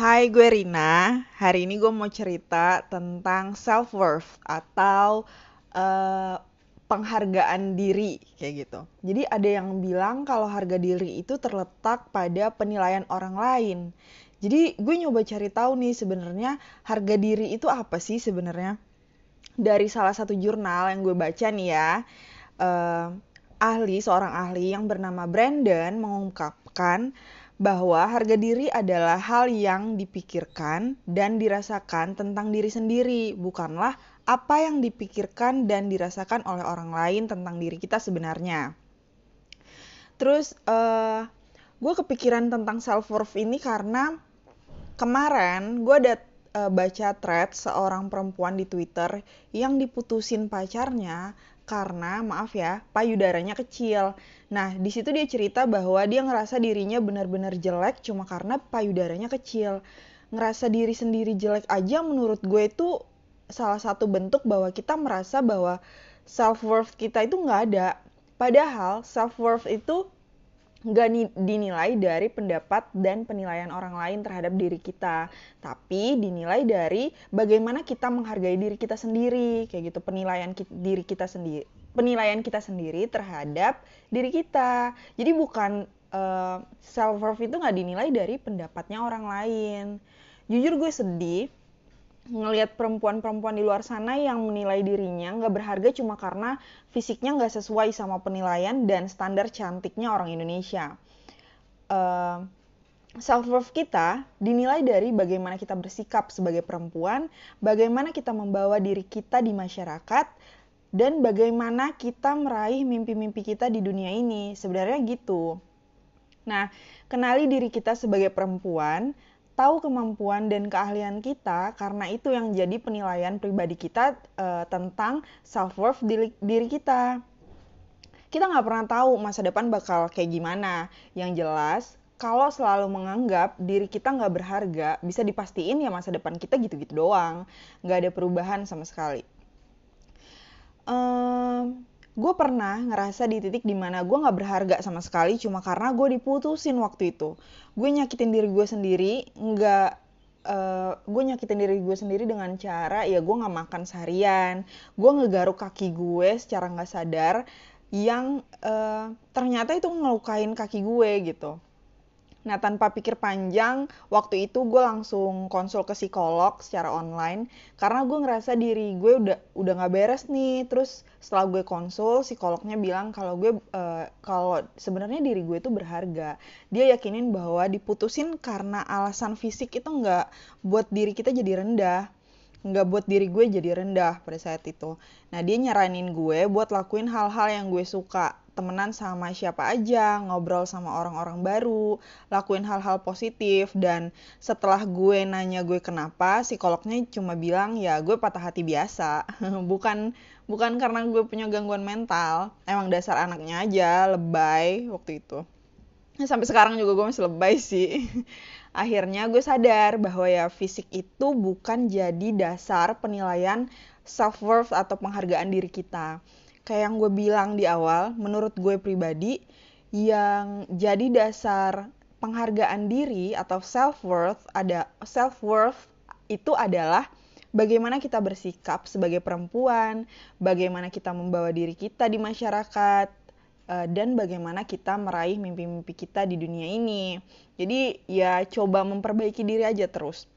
Hai, gue Rina. Hari ini gue mau cerita tentang self-worth atau eh, penghargaan diri, kayak gitu. Jadi ada yang bilang kalau harga diri itu terletak pada penilaian orang lain. Jadi gue nyoba cari tahu nih sebenarnya harga diri itu apa sih sebenarnya? Dari salah satu jurnal yang gue baca nih ya, eh, ahli, seorang ahli yang bernama Brandon mengungkapkan bahwa harga diri adalah hal yang dipikirkan dan dirasakan tentang diri sendiri, bukanlah apa yang dipikirkan dan dirasakan oleh orang lain tentang diri kita sebenarnya. Terus, eh, gue kepikiran tentang self worth ini karena kemarin gue ada eh, baca thread seorang perempuan di Twitter yang diputusin pacarnya karena maaf ya payudaranya kecil. Nah di situ dia cerita bahwa dia ngerasa dirinya benar-benar jelek cuma karena payudaranya kecil. Ngerasa diri sendiri jelek aja menurut gue itu salah satu bentuk bahwa kita merasa bahwa self worth kita itu nggak ada. Padahal self worth itu nggak dinilai dari pendapat dan penilaian orang lain terhadap diri kita, tapi dinilai dari bagaimana kita menghargai diri kita sendiri, kayak gitu penilaian ki diri kita sendiri, penilaian kita sendiri terhadap diri kita. Jadi bukan uh, eh, self worth itu nggak dinilai dari pendapatnya orang lain. Jujur gue sedih ngelihat perempuan-perempuan di luar sana yang menilai dirinya nggak berharga cuma karena fisiknya nggak sesuai sama penilaian dan standar cantiknya orang Indonesia. Uh, eh, self worth kita dinilai dari bagaimana kita bersikap sebagai perempuan, bagaimana kita membawa diri kita di masyarakat, dan bagaimana kita meraih mimpi-mimpi kita di dunia ini. Sebenarnya gitu. Nah, kenali diri kita sebagai perempuan tahu kemampuan dan keahlian kita karena itu yang jadi penilaian pribadi kita uh, tentang self worth diri, diri kita. Kita nggak pernah tahu masa depan bakal kayak gimana. Yang jelas, kalau selalu menganggap diri kita nggak berharga, bisa dipastiin ya masa depan kita gitu-gitu doang, nggak ada perubahan sama sekali. Gue pernah ngerasa di titik di mana gue nggak berharga sama sekali cuma karena gue diputusin waktu itu. Gue nyakitin diri gue sendiri nggak uh, gue nyakitin diri gue sendiri dengan cara ya gue nggak makan seharian gue ngegaruk kaki gue secara nggak sadar yang uh, ternyata itu ngelukain kaki gue gitu Nah, tanpa pikir panjang, waktu itu gue langsung konsul ke psikolog secara online karena gue ngerasa diri gue udah udah nggak beres nih. Terus setelah gue konsul, psikolognya bilang kalau gue uh, kalau sebenarnya diri gue itu berharga. Dia yakinin bahwa diputusin karena alasan fisik itu nggak buat diri kita jadi rendah nggak buat diri gue jadi rendah pada saat itu. Nah dia nyaranin gue buat lakuin hal-hal yang gue suka temenan sama siapa aja, ngobrol sama orang-orang baru, lakuin hal-hal positif dan setelah gue nanya gue kenapa, psikolognya cuma bilang ya gue patah hati biasa, bukan bukan karena gue punya gangguan mental, emang dasar anaknya aja lebay waktu itu. Sampai sekarang juga gue masih lebay sih. Akhirnya gue sadar bahwa ya fisik itu bukan jadi dasar penilaian self worth atau penghargaan diri kita kayak yang gue bilang di awal, menurut gue pribadi, yang jadi dasar penghargaan diri atau self worth ada self worth itu adalah bagaimana kita bersikap sebagai perempuan, bagaimana kita membawa diri kita di masyarakat, eh, dan bagaimana kita meraih mimpi-mimpi kita di dunia ini. Jadi ya coba memperbaiki diri aja terus.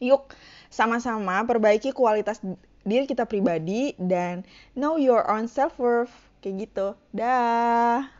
Yuk, sama-sama perbaiki kualitas diri kita pribadi dan know your own self worth kayak gitu. Dah